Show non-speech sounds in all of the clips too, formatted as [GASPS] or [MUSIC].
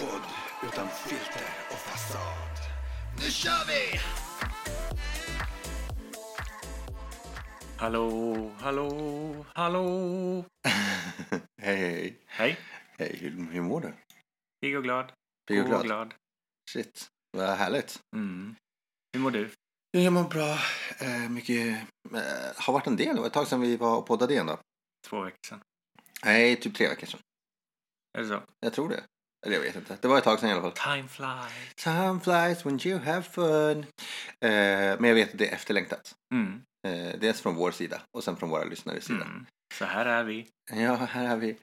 podd utan filter och fasad. Nu kör vi! Hallå, hallå, hallå. [LAUGHS] hej, hej. Hej, Hej, hur, hur mår du? pigg och glad. Pigg och God glad? Shit, vad härligt. Mm. Hur mår du? Jag mår bra. Eh, mycket... Eh, har varit en del. Det var ett tag sedan vi var och poddade igen då. Två veckor sedan. Nej, typ tre veckor sedan. Är det så? Jag tror det. Eller jag vet inte. Det var ett tag sedan i alla fall. Time flies. Time flies when you have fun. Eh, men jag vet att det är efterlängtat. Mm. Eh, dels från vår sida och sen från våra lyssnares sida. Mm. Så här är vi. Ja, här har vi.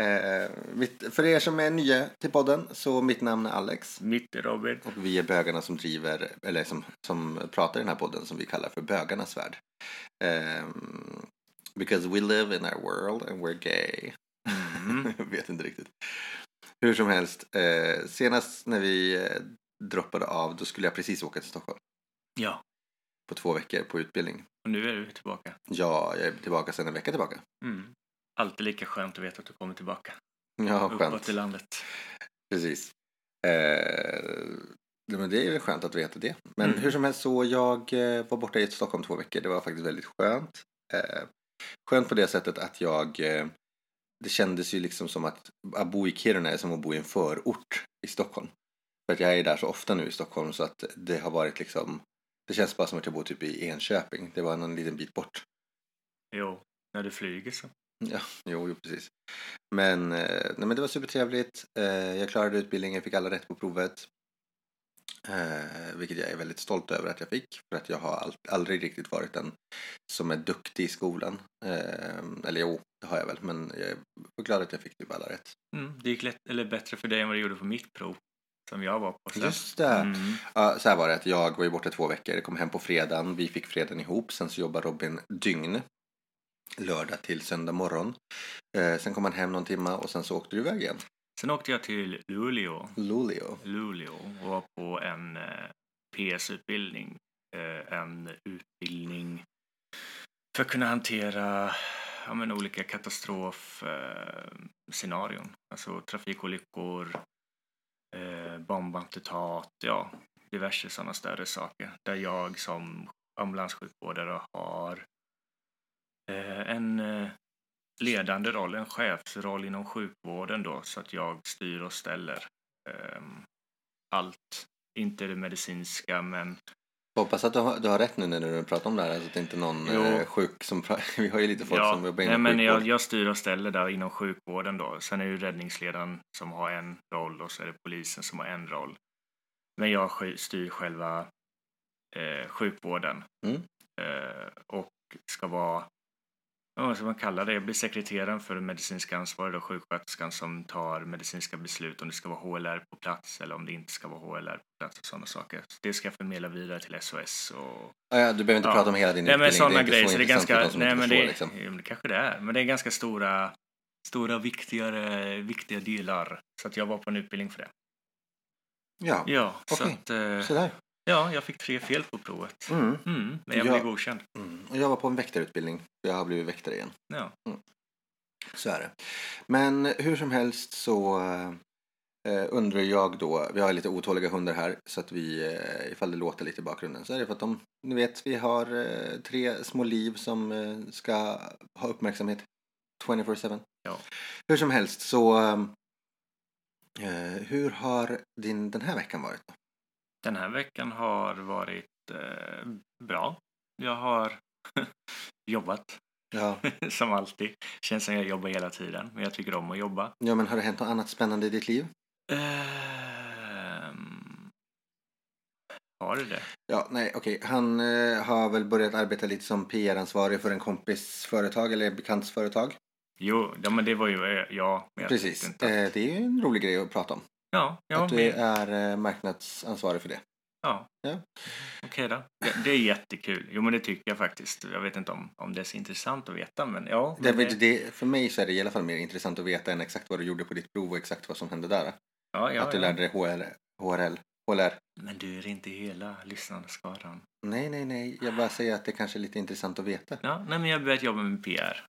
Eh, mitt, för er som är nya till podden så mitt namn är Alex. Mitt i Robin. Och vi är bögarna som driver, eller som, som pratar i den här podden som vi kallar för bögarnas värld. Ehm, because we live in our world and we're gay. Mm. [LAUGHS] Vet inte riktigt. Hur som helst, eh, senast när vi eh, droppade av då skulle jag precis åka till Stockholm Ja, på två veckor på utbildning. och nu är du tillbaka. Ja, jag är tillbaka sedan en vecka tillbaka. Mm. Alltid lika skönt att veta att du kommer tillbaka. Ja, Uppåt skönt. i landet. Precis. Eh, men det är ju skönt att veta det. Men Mm. hur som helst så jag eh, var borta i Stockholm två veckor. Det var faktiskt väldigt skönt. Eh, skönt på det sättet att jag eh, det kändes ju liksom som att att bo i Kiruna är som att bo i en förort i Stockholm. För att jag är där så ofta nu i Stockholm så att det har varit liksom det känns bara som att jag bor typ i Enköping. Det var någon liten bit bort. Jo, när du flyger så. Ja, jo, jo precis. Men, eh, nej, men det var supertrevligt. Eh, jag klarade utbildningen, fick alla rätt på provet. Eh, vilket jag är väldigt stolt över att jag fick. För att jag har all, aldrig riktigt varit den som är duktig i skolan. Eh, eller jo, det har jag väl. Men jag är glad att jag fick typ alla rätt. Mm. Det gick lätt, eller bättre för dig än vad det gjorde på mitt prov. Som jag var på. Så. Just det. Mm. Ja, så här var det att jag var ju borta två veckor. Jag kom hem på fredagen. Vi fick fredagen ihop. Sen så jobbade Robin dygn. Lördag till söndag morgon. Eh, sen kom han hem någon timma och sen så åkte du iväg igen. Sen åkte jag till Luleå. Luleå. Luleå och var på en eh, PS-utbildning. Eh, en utbildning för att kunna hantera ja, men, olika katastrofscenarion. Eh, alltså trafikolyckor, eh, bombattentat, ja, diverse sådana större saker. Där jag som ambulanssjukvårdare har eh, en ledande roll, en chefsroll inom sjukvården då, så att jag styr och ställer ehm, allt. Inte det medicinska, men Hoppas att du har, du har rätt nu när du pratar om det här. Alltså att det inte är någon Jo. eh, sjuk som [LAUGHS] Vi har ju lite folk ja, som jobbar nej, inom men jag, jag styr och ställer där inom sjukvården då. Sen är ju räddningsledaren som har en roll och så är det polisen som har en roll. Men jag styr själva eh, sjukvården. Mm. Eh, och ska vara, vad ska man kalla det? Jag blir sekreteraren för den medicinska ansvariga och sjuksköterskan som tar medicinska beslut om det ska vara HLR på plats eller om det inte ska vara HLR på plats och sådana saker. Så det ska jag förmedla vidare till SOS och Ja, ja, du behöver inte Ja. prata om hela din Nej men utbildning. sådana inte grejer. Så det är ganska, nej men det, liksom. jo, men det kanske det är. Men det är ganska stora, stora viktigare, viktiga delar. Så att jag var på en utbildning för det. Ja, Ja, så Okej. att, eh, sådär. Ja, jag fick tre fel på provet. Mm. Mm, men jag Ja. blev godkänd. Mm. Och jag var på en väktarutbildning. Jag har blivit väktare igen. Ja. Så är det. Men hur som helst så eh, undrar jag då, vi har lite otåliga hundar här så att vi, eh, ifall det låter lite i bakgrunden så är det för att de, ni vet, vi har eh, tre små liv som eh, ska ha uppmärksamhet 24-7. Ja. Hur som helst så, eh, hur har din, den här veckan varit? Då? Den här veckan har varit eh, bra. Jag har [LAUGHS] jobbat Ja. [LAUGHS] som alltid. Känns som jag jobbar hela tiden, men jag tycker om att jobba. ja, men har det hänt något annat spännande i ditt liv? Ehm, har det det? Ja, nej, okej. Han eh, har väl börjat arbeta lite som PR-ansvarig för en kompis företag eller bekants företag. Jo, ja, men det var ju eh, jag Precis. att- Eh, det är ju en rolig grej att prata om. Ja, ja, att du men, är eh, marknadsansvarig för det. ja. Ja. Okej då. Ja, det är jättekul. Jo, men det tycker jag faktiskt. Jag vet inte om, om det är så intressant att veta, men ja. Det, Men det, för mig så är det i alla fall mer intressant att veta än exakt vad du gjorde på ditt prov och exakt vad som hände där. ja, ja, att du ja. lärde dig HL, HRL. HLR. Men du är inte hela lyssnarskaran. Nej, nej, nej. Jag bara säger att det kanske är lite intressant att veta. Ja, nej, men jag har börjat jobba med PR.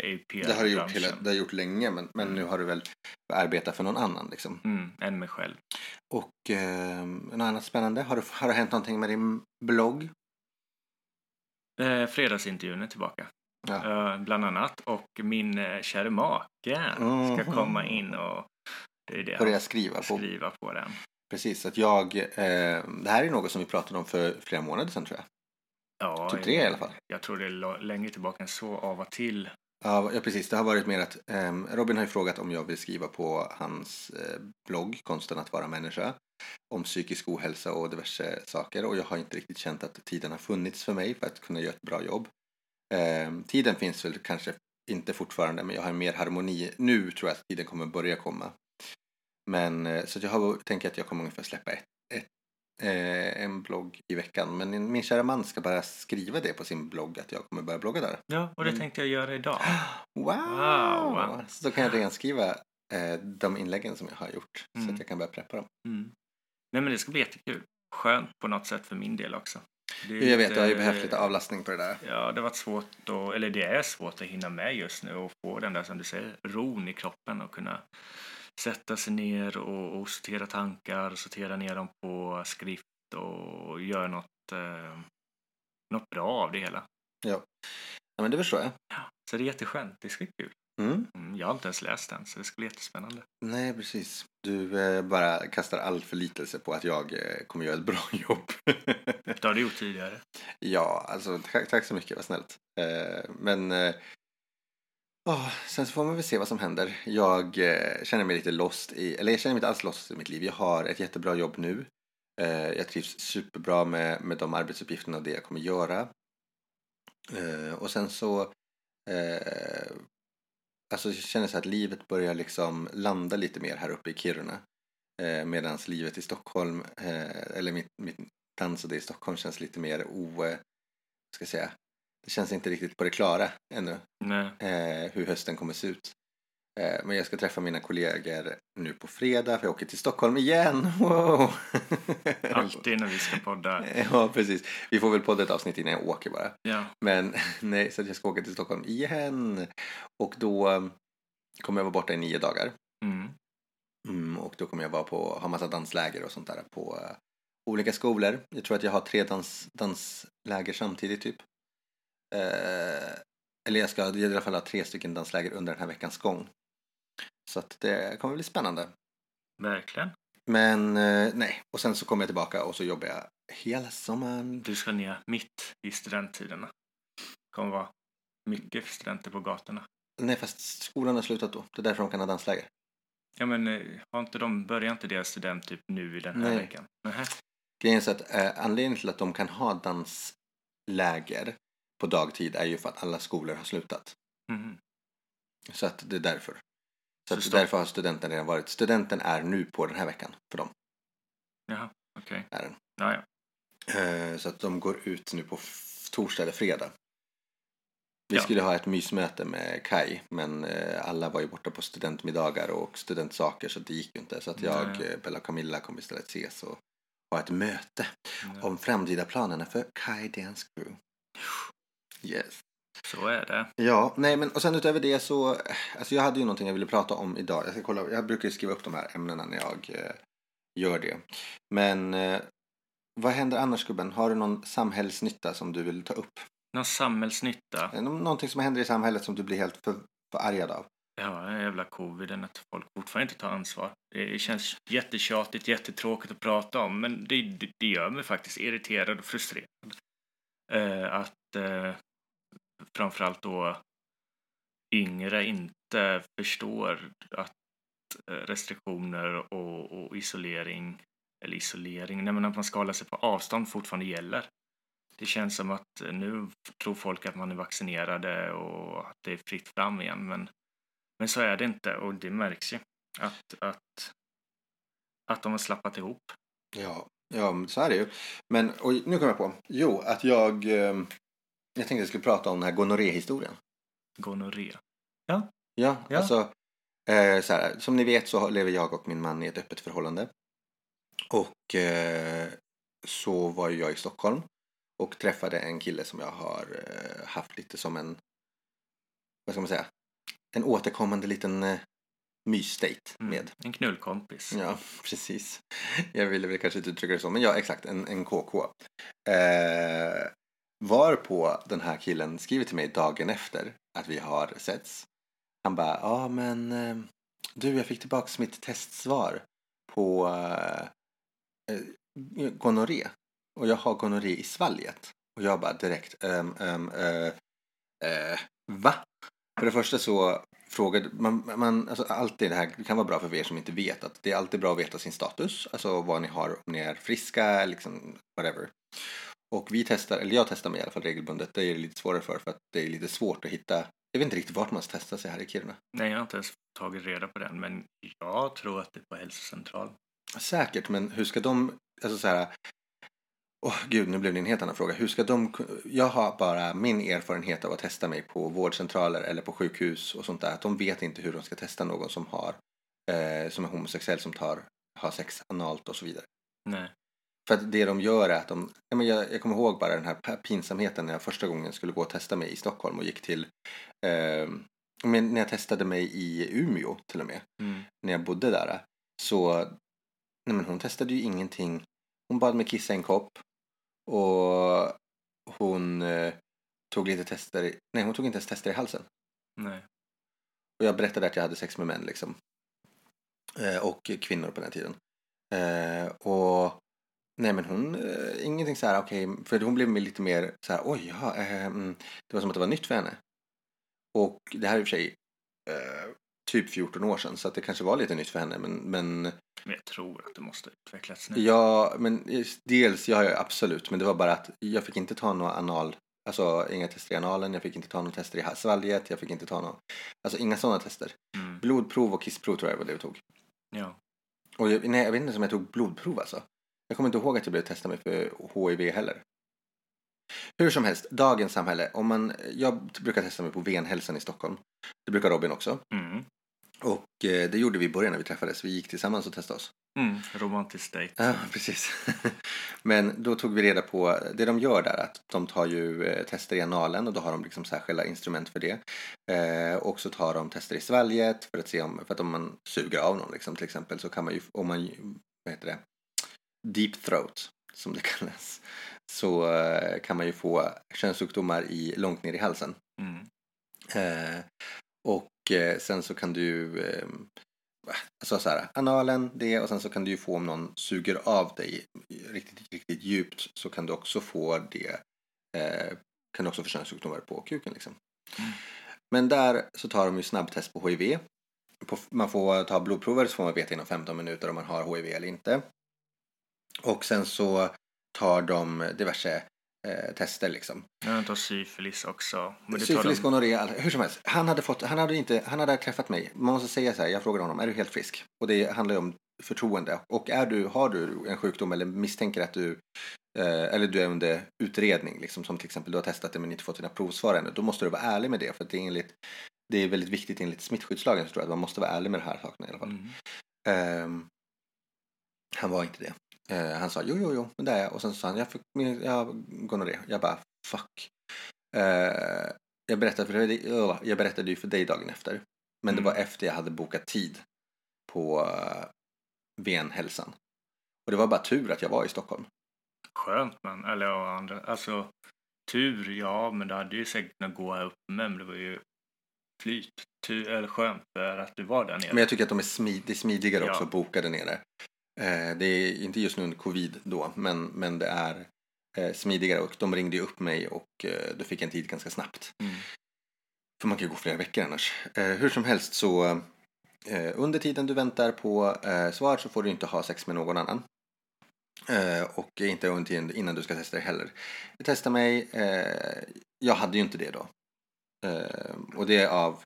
I Det har du gjort, hela, det har gjort länge men, men nu har du väl arbetat för någon annan liksom. Mm, än mig själv. Och eh, något annat spännande? Har, du, har det hänt någonting med din blogg? Eh, fredagsintervjun är tillbaka. Ja. Eh, bland annat. Och min eh, kära make ska Mhm. komma in och det är det Börja skriva på. skriva på den. Precis, att jag... Eh, det här är något som vi pratade om för flera månader sedan tror jag. Ja, Typ tre i alla fall. Jag tror det är längre tillbaka än så av och till. Ja, precis. Det har varit mer att um, Robin har ju frågat om jag vill skriva på hans eh, blogg Konsten att vara människa om psykisk ohälsa och diverse saker och jag har inte riktigt känt att tiden har funnits för mig för att kunna göra ett bra jobb. Um, tiden finns väl kanske inte fortfarande men jag har mer harmoni. Nu tror jag att tiden kommer börja komma. Men eh, så jag har, tänker att jag kommer ungefär släppa ett, eh, en blogg i veckan. Men min, kära man ska bara skriva det på sin blogg att jag kommer börja blogga där. Ja, och det Mm. tänkte jag göra idag. [GASPS] Wow! Wow. Så då kan jag renskriva eh, de inläggen som jag har gjort så Mm. att jag kan börja preppa dem. Mm. Nej, men det ska bli jättekul. Skönt på något sätt för min del också. Det Jag vet, lite- jag har ju behövt lite avlastning på det där. Ja, det har varit svårt, att, eller det är svårt att hinna med just nu och få den där som du säger, ron i kroppen och kunna sätta sig ner och, och sortera tankar, sortera ner dem på skrift och göra något, eh, något bra av det hela. Ja, men det förstår jag. Så det är jätteskönt, det ska bli kul. Mm. Mm, jag har inte ens läst den, så det ska bli jättespännande. Nej, precis. Du eh, bara kastar all förlitelse på att jag eh, kommer göra ett bra [LAUGHS] jobb. Det har du gjort tidigare. ja, alltså tack, tack så mycket, vad snällt. Eh, men Oh, sen så får man väl se vad som händer. Jag eh, känner mig lite lost i, eller jag känner mig inte alls lost i mitt liv. Jag har ett jättebra jobb nu. Eh, jag trivs superbra med, med de arbetsuppgifterna och det jag kommer göra. Eh, och sen så eh, alltså jag känner så att livet börjar liksom landa lite mer här uppe i Kiruna. Eh, Medan livet i Stockholm, eh, eller mitt, mitt dansade i Stockholm känns lite mer o... Eh, ska jag säga, det känns inte riktigt på det klara ännu eh, hur hösten kommer se ut. Eh, men jag ska träffa mina kollegor nu på fredag för jag åker till Stockholm igen. [LAUGHS] Wow! [LAUGHS] Alltid när vi ska podda. [LAUGHS] ja, precis. Vi får väl podda ett avsnitt innan jag åker bara. Ja. Men nej, så jag ska åka till Stockholm igen. Och då eh, kommer jag vara borta i nio dagar. Mm. Mm, och då kommer jag vara på, ha massa dansläger och sånt där på eh, olika skolor. Jag tror att jag har tre dans, dansläger samtidigt typ. Eh, eller jag ska i alla fall ha tre stycken dansläger under den här veckans gång. Så att det kommer bli spännande. Verkligen. Men eh, nej, och sen så kommer jag tillbaka och så jobbar jag hela sommaren. Du ska ner mitt i studenttiderna. Det kommer vara mycket studenter på gatorna. Nej, fast skolan har slutat då. Det är därför de kan ha dansläger. Ja men eh, har inte de, börjar inte deras student typ nu i den här Nej. veckan? Nähä. Grejen är så att eh, anledningen till att de kan ha dansläger på dagtid är ju för att alla skolor har slutat. Mhm. Så att det är därför. Så, att därför har studenten redan varit. Studenten är nu på den här veckan för dem. Jaha, okej. Är den. Ja, ja. Eh, så att de går ut nu på torsdag eller fredag. Vi Ja. skulle ha ett mysmöte med Kai men eh, alla var ju borta på studentmiddagar och studentsaker så det gick ju inte. Så att jag, Nej. eh, Bella och Camilla kommer istället ses och ha ett möte Ja. om framtida planerna för Kai Dance Crew. Yes. Så är det. Ja, nej men och sen utöver det så, alltså jag hade ju någonting jag ville prata om idag. Jag ska kolla, jag brukar skriva upp de här ämnena när jag eh, gör det. Men eh, vad händer annars gubben? Har du någon samhällsnytta som du vill ta upp? Någon samhällsnytta. Eh, nå- Någonting som händer i samhället som du blir helt för, förargad av? Ja, den jävla coviden, att folk fortfarande inte tar ansvar. Det känns jättetjatigt, jättetråkigt att prata om, men det, det, det gör mig faktiskt irriterad och frustrerad. Eh, att eh, framförallt då yngre inte förstår att eh, restriktioner och, och isolering, eller isolering, nej men att man ska hålla sig på avstånd fortfarande gäller. Det känns som att eh, nu tror folk att man är vaccinerade och att det är fritt fram igen, men men så är det inte och det märks ju att, att, att de har slappat ihop. Ja, ja så är det ju. Men och nu kommer jag på. Jo, att jag, eh, jag tänkte jag skulle prata om den här gonorré-historien. Gonorré. Ja, Ja. alltså eh, så här, som ni vet så lever jag och min man i ett öppet förhållande. Och eh, så var ju jag i Stockholm och träffade en kille som jag har eh, haft lite som en vad ska man säga, en återkommande liten eh, mysdate Mm. med. En knullkompis. Ja, [LAUGHS] precis. Jag ville väl kanske inte uttrycka det så, men ja, exakt, en, en KK. Eh, var på den här killen skriver till mig dagen efter att vi har setts. Han bara, ja men eh, du, jag fick tillbaka mitt testsvar på eh, eh, gonorré. Och jag har gonorré i svalget. Och jag bara direkt, um, um, uh, uh, va? För det första så frågade man, man alltså alltid det här det kan vara bra för er som inte vet att det är alltid bra att veta sin status, alltså vad ni har, om ni är friska, liksom whatever. Och vi testar, eller jag testar mig i alla fall regelbundet, det är lite svårare för, för att det är lite svårt att hitta, jag vet inte riktigt vart man ska testa sig här i Kiruna. Nej, jag har inte ens tagit reda på den, men jag tror att det är på hälsocentralen. Säkert, men hur ska de, alltså så här, åh gud, nu blev det en helt annan fråga. Hur ska de, jag har bara min erfarenhet av att testa mig på vårdcentraler eller på sjukhus och sånt där, att de vet inte hur de ska testa någon som har, eh, som är homosexuell, som tar, har sex analt och så vidare. Nej. För att det de gör är att de, jag, jag kommer ihåg bara den här pinsamheten när jag första gången skulle gå och testa mig i Stockholm och gick till, eh, när jag testade mig i Umeå till och med Mm. när jag bodde där så nej men hon testade ju ingenting. Hon bad mig kissa en kopp och hon eh, tog lite tester. i- Nej, hon tog inte ens tester i halsen. Nej. Och jag berättade att jag hade sex med män liksom. Eh, och kvinnor på den tiden. Eh, och nej men hon, eh, ingenting så här okej, för hon blev lite mer så här oj, ja, eh, mm. det var som att det var nytt för henne. Och det här är i och för sig eh, typ 14 år sedan så att det kanske var lite nytt för henne men, men Men jag tror att det måste utvecklats nu. Ja, men dels, ja, ja absolut, men det var bara att jag fick inte ta några anal, alltså inga tester i analen, jag fick inte ta några tester i svalget, jag fick inte ta några, alltså inga sådana tester. Mm. Blodprov och kissprov tror jag var det vi tog. Ja. Och jag, nej, jag vet inte om jag tog blodprov alltså. Jag kommer inte ihåg att jag blev testad mig för HIV heller. Hur som helst, dagens samhälle. Om man, jag brukar testa mig på venhälsan i Stockholm. Det brukar Robin också. Mm. Och eh, det gjorde vi i början när vi träffades. Vi gick tillsammans och testade oss. Mm. Romantisk dejt. Ja, [LAUGHS] precis. [LAUGHS] Men då tog vi reda på, det de gör där att de tar ju eh, tester i analen och då har de liksom särskilda instrument för det. Eh, och så tar de tester i svalget för att se om, för att om man suger av någon liksom till exempel så kan man ju, om man, vad heter det, deep throat som det [LAUGHS] kallas, så eh, kan man ju få könssjukdomar i, långt ner i halsen. Mm. Eh, och eh, sen så kan du, eh, alltså så här, analen det och sen så kan du ju få om någon suger av dig riktigt, riktigt djupt så kan du också få det, eh, kan du också få könssjukdomar på kuken liksom. Mm. Men där så tar de ju snabbtest på HIV. På, man får ta blodprover så får man veta inom 15 minuter om man har HIV eller inte. Och sen så tar de diverse eh, tester liksom. Jag tar syfilis också. Syfilis, gonorré, hur som helst. Han hade, fått, han, hade inte, han hade träffat mig. Man måste säga så här, jag frågade honom, är du helt frisk? Och det handlar ju om förtroende. Och är du, har du en sjukdom eller misstänker att du, eh, eller du är under utredning, liksom, som till exempel du har testat det men inte fått dina provsvar ännu, då måste du vara ärlig med det. För det är, enligt, det är väldigt viktigt enligt smittskyddslagen, så tror jag, att man måste vara ärlig med de här sakerna i alla fall. Mm. Ehm, han var inte det. Eh, han sa jo, jo, jo, men det är jag. Och sen sa han, jag, fick, jag gonorré. Jag bara, fuck. Eh, jag, berättade för dig, öh, jag berättade ju för dig dagen efter. Men Mm. det var efter jag hade bokat tid på uh, venhälsan. Och det var bara tur att jag var i Stockholm. Skönt men, eller ja, andra, alltså tur ja, men det hade ju säkert kunnat gå här uppe med, men det var ju flyt. Tur, eller skönt för att du var där nere. Men jag tycker att de är, smid, det är smidigare Ja. också att boka där nere. Eh, det är inte just nu under covid då, men, men det är eh, smidigare. Och de ringde upp mig och eh, då fick jag en tid ganska snabbt. Mm. För man kan ju gå flera veckor annars. Hur som helst så under tiden du väntar på svar så får du inte ha sex med någon annan. Och inte under tiden innan du ska testa dig heller. Jag testade mig. Jag hade ju inte det då. Och det är av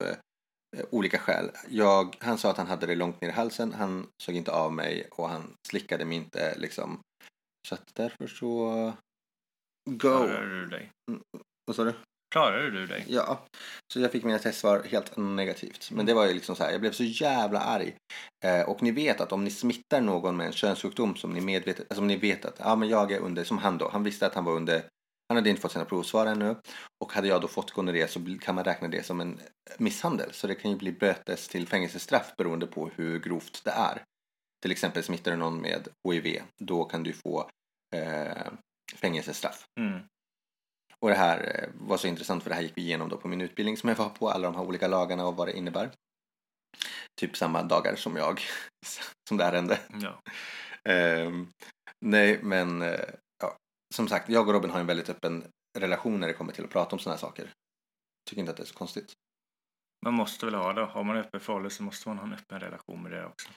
olika skäl. Jag, han sa att han hade det långt ner i halsen. Han såg inte av mig och han slickade mig inte liksom. Så att därför så... Go! Klarade du dig? Vad sa du? Klarade du dig? Ja, så jag fick mina testsvar helt negativt. Men det var ju liksom så här, jag blev så jävla arg. Eh, och ni vet att om ni smittar någon med en könssjukdom som ni medvetet, alltså om ni vet att, ja men jag är under, som han då, han visste att han var under Han hade inte fått sina provsvar ännu. Och hade jag då fått gonorré så kan man räkna det som en misshandel. Så det kan ju bli bötes till fängelsestraff beroende på hur grovt det är. Till exempel smittar du någon med HIV, då kan du få eh, fängelsestraff. Mm. Och det här eh, var så intressant för det här gick vi igenom då på min utbildning som jag var på, alla de här olika lagarna och vad det innebär. Typ samma dagar som jag, [LAUGHS] som det här hände. Ja. Ehm, nej, men eh, som sagt, jag och Robin har en väldigt öppen relation när det kommer till att prata om sådana här saker. Tycker inte att det är så konstigt. Man måste väl ha det. Har man öppen förhållande så måste man ha en öppen relation med det också.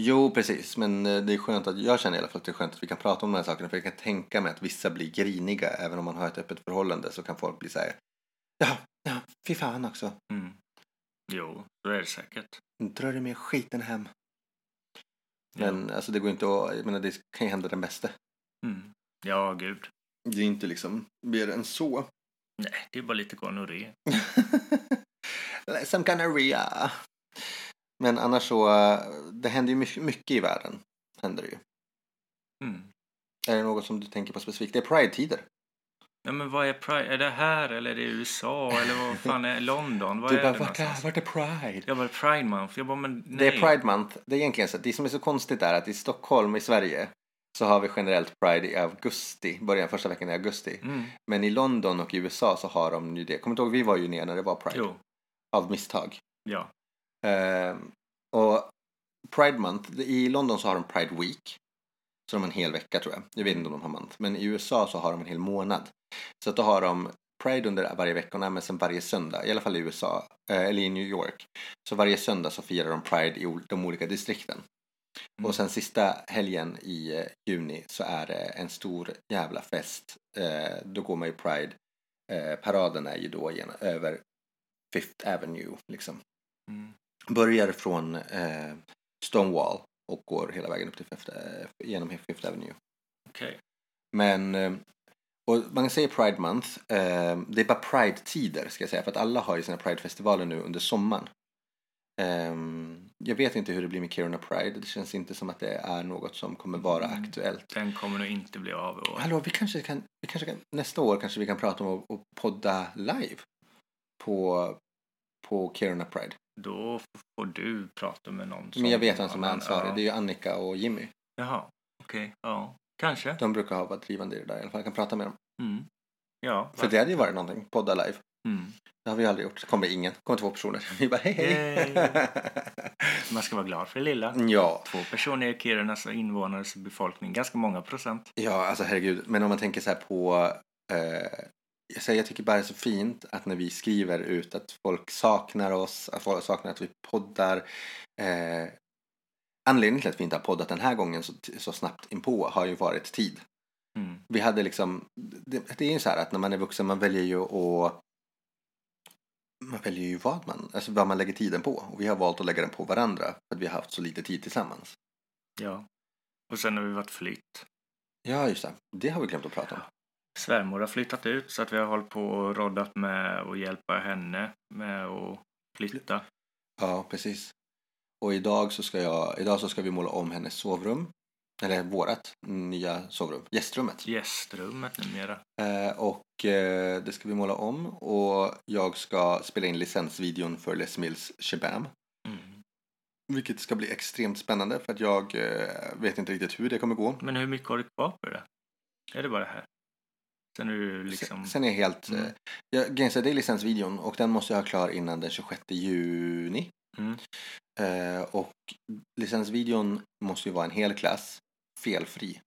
Jo, precis, men eh, det är skönt att, jag känner i alla fall att det är skönt att vi kan prata om de här sakerna för jag kan tänka mig att vissa blir griniga även om man har ett öppet förhållande så kan folk bli så här, ja, ja, fy fan också. Mm. Jo, så är det säkert. Drar du med skiten hem? Men alltså det går inte att, jag menar det kan ju hända den bästa. Mm. Ja, gud. Det är inte liksom mer än så. Nej, det är bara lite gonorré. [LAUGHS] Some gonorrhea. Men annars så, det händer ju mycket, mycket i världen. Händer det ju. Mm. Är det något som du tänker på specifikt? Det är Pride-tider. Ja, men vad är Pride? Är det här eller är det USA eller vad fan är London? Vad Du är bara, det vart är, vart är Pride? Jag bara, Pride Month. Jag bara, men nej. Det är Pride Month. Det är egentligen så det som är så konstigt är att i Stockholm i Sverige så har vi generellt Pride i augusti, början första veckan i augusti. Mm. Men i London och i USA så har de ju det. Kommer du ihåg, vi var ju ner när det var Pride. Jo, Av misstag. ja. Ehm, och Pride Month, i London så har de Pride Week. Så de har en hel vecka tror jag. Jag vet inte om de har month. Men i USA så har de en hel månad. Så att då har de Pride under varje veckorna men sen varje söndag, i alla fall i USA, eh, eller i New York. Så varje söndag så firar de Pride i de olika distrikten. Mm. Och sen sista helgen i eh, juni så är det en stor jävla fest. Eh, då går man ju Pride. Eh, paraden är ju då igen, över Fifth Avenue liksom Mm. börjar från eh, Stonewall och går hela vägen upp till Fifth, eh, genom Fifth Avenue. Okej. Men, eh, och man säger Pride Month, det är bara Pride-tider ska jag säga, för att alla har ju sina Pride-festivaler nu under sommaren. Ehm, jag vet inte hur det blir med Kiruna Pride, det känns inte som att det är något som kommer vara Mm. aktuellt. Den kommer nog inte bli av i år. Hallå, vi kanske kan, vi kanske kan, nästa år kanske vi kan prata om att, att podda live på, på Kiruna Pride. Då får du prata med någon som... Men jag vet vem som är ansvarig, Ja. det är ju Annika och Jimmy. Jaha, okej. Ja, kanske. De brukar ha varit drivande i det där i alla fall. Jag kan prata med dem. Mm. Ja, För det hade ju varit någonting. Podda live. Mm. Det har vi aldrig gjort. Det kommer ingen. Det kommer två personer. [LAUGHS] Vi bara hej hej. Man ska vara glad för det lilla. [LAUGHS] ja. Två personer i Kirunas invånares befolkning. Ganska många procent. ja, alltså herregud. Men om man tänker så här på. Eh, jag, säger, jag tycker bara det är så fint att när vi skriver ut att folk saknar oss. Att folk saknar att vi poddar. Eh, anledningen till att vi inte har poddat den här gången så, så snabbt inpå har ju varit tid. Mm. Vi hade liksom, det, det är ju så här att när man är vuxen man väljer ju att man väljer ju vad man, alltså vad man lägger tiden på. Och vi har valt att lägga den på varandra för att vi har haft så lite tid tillsammans. Ja. Och sen har vi varit flytt. Ja, just det. Det har vi glömt att prata om. Svärmor har flyttat ut så att vi har hållit på och roddat med att hjälpa henne med att flytta. Ja, precis. Och idag så ska jag, idag så ska vi måla om hennes sovrum. Eller vårat nya sovrum, gästrummet. Gästrummet numera. Eh, och eh, det ska vi måla om och jag ska spela in licensvideon för Les Mills Shabam. Mm. Vilket ska bli extremt spännande för att jag eh, vet inte riktigt hur det kommer gå. Men hur mycket har du kvar på det? Är det bara det här? Sen är du liksom... Sen, sen är jag helt... Mm. Eh, jag, det är licensvideon och den måste jag ha klar innan den 26 juni. Mm. Eh, och licensvideon måste ju vara en hel klass, felfri.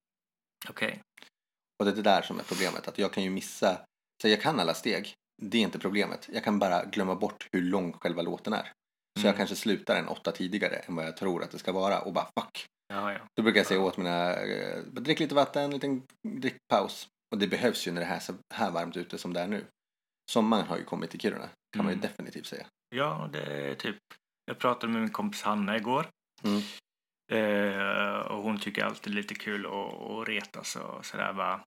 Okej. Och det är det där som är problemet, att jag kan ju missa... Så jag kan alla steg, det är inte problemet. Jag kan bara glömma bort hur lång själva låten är. Så Mm. jag kanske slutar en åtta tidigare än vad jag tror att det ska vara och bara fuck. Ja, ja. Då brukar jag säga åt mina, eh, drick lite vatten, en liten drickpaus. Och det behövs ju när det är så här varmt ute som det är nu. Sommaren har ju kommit till Kiruna, kan man ju Mm. definitivt säga. Ja, det är typ... Jag pratade med min kompis Hanna igår. Mm. Eh, och hon tycker alltid lite kul att, att retas och sådär va.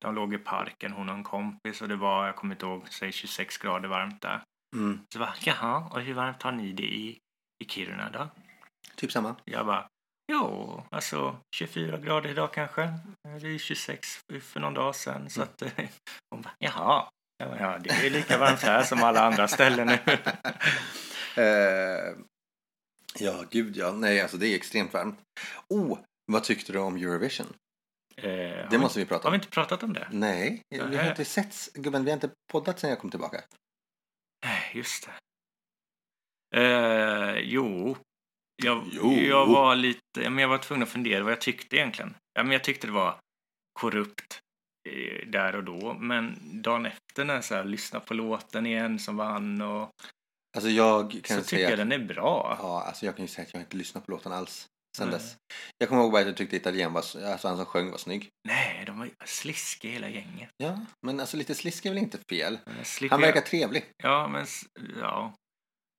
De låg i parken, hon och en kompis och det var, jag kommer inte ihåg, säg 26 grader varmt där. Mm. Så bara, jaha, och hur varmt har ni det i, i Kiruna då? Typ samma. Jag bara, Ja, alltså 24 grader idag kanske. Det är 26 för någon dag sedan. Så Mm. att [LAUGHS] hon bara, jaha. Ja, ja, det är lika varmt här som alla andra ställen nu. [LAUGHS] Eh, ja, gud ja. Nej, alltså det är extremt varmt. Oh, vad tyckte du om Eurovision? Eh, Det vi- måste vi prata Har vi om. inte pratat om det? Nej, vi har inte setts. Gubben, vi har inte poddat sen jag kom tillbaka. Nej, just det. Eh, jo. Jag, Jo. jag var lite, men jag var tvungen att fundera vad jag tyckte egentligen. Ja, men jag tyckte det var korrupt eh, där och då. Men dagen efter när jag så här, lyssnade på låten igen som vann och Alltså jag kan så tycker jag den är bra. Ja, alltså jag kan ju säga att jag inte lyssnat på låten alls sen Nej. dess. Jag kommer ihåg bara att jag tyckte Italien var, alltså han som sjöng var snygg. Nej, de var sliskiga hela gänget. Ja, men alltså lite slisk är väl inte fel. Slipper Han verkar trevlig. Ja, men ja.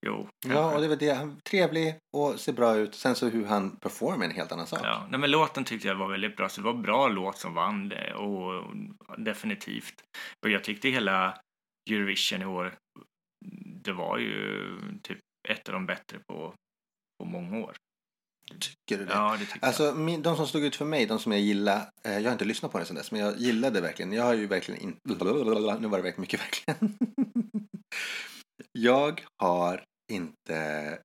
Jo. Ja, kanske. och det var det. Han trevlig och ser bra ut. Sen så hur han performar är en helt annan sak. Ja, nej, men låten tyckte jag var väldigt bra. Så det var en bra låt som vann det. Och definitivt. Och jag tyckte hela Eurovision i år, det var ju typ ett av de bättre på, på många år. Tycker du det? Ja, det Alltså, min, de som stod ut för mig, de som jag gillar, eh, jag har inte lyssnat på den sen dess, men jag gillade verkligen. Jag har ju verkligen inte, [LAUGHS] nu var det verkligen mycket verkligen. [LAUGHS] jag har inte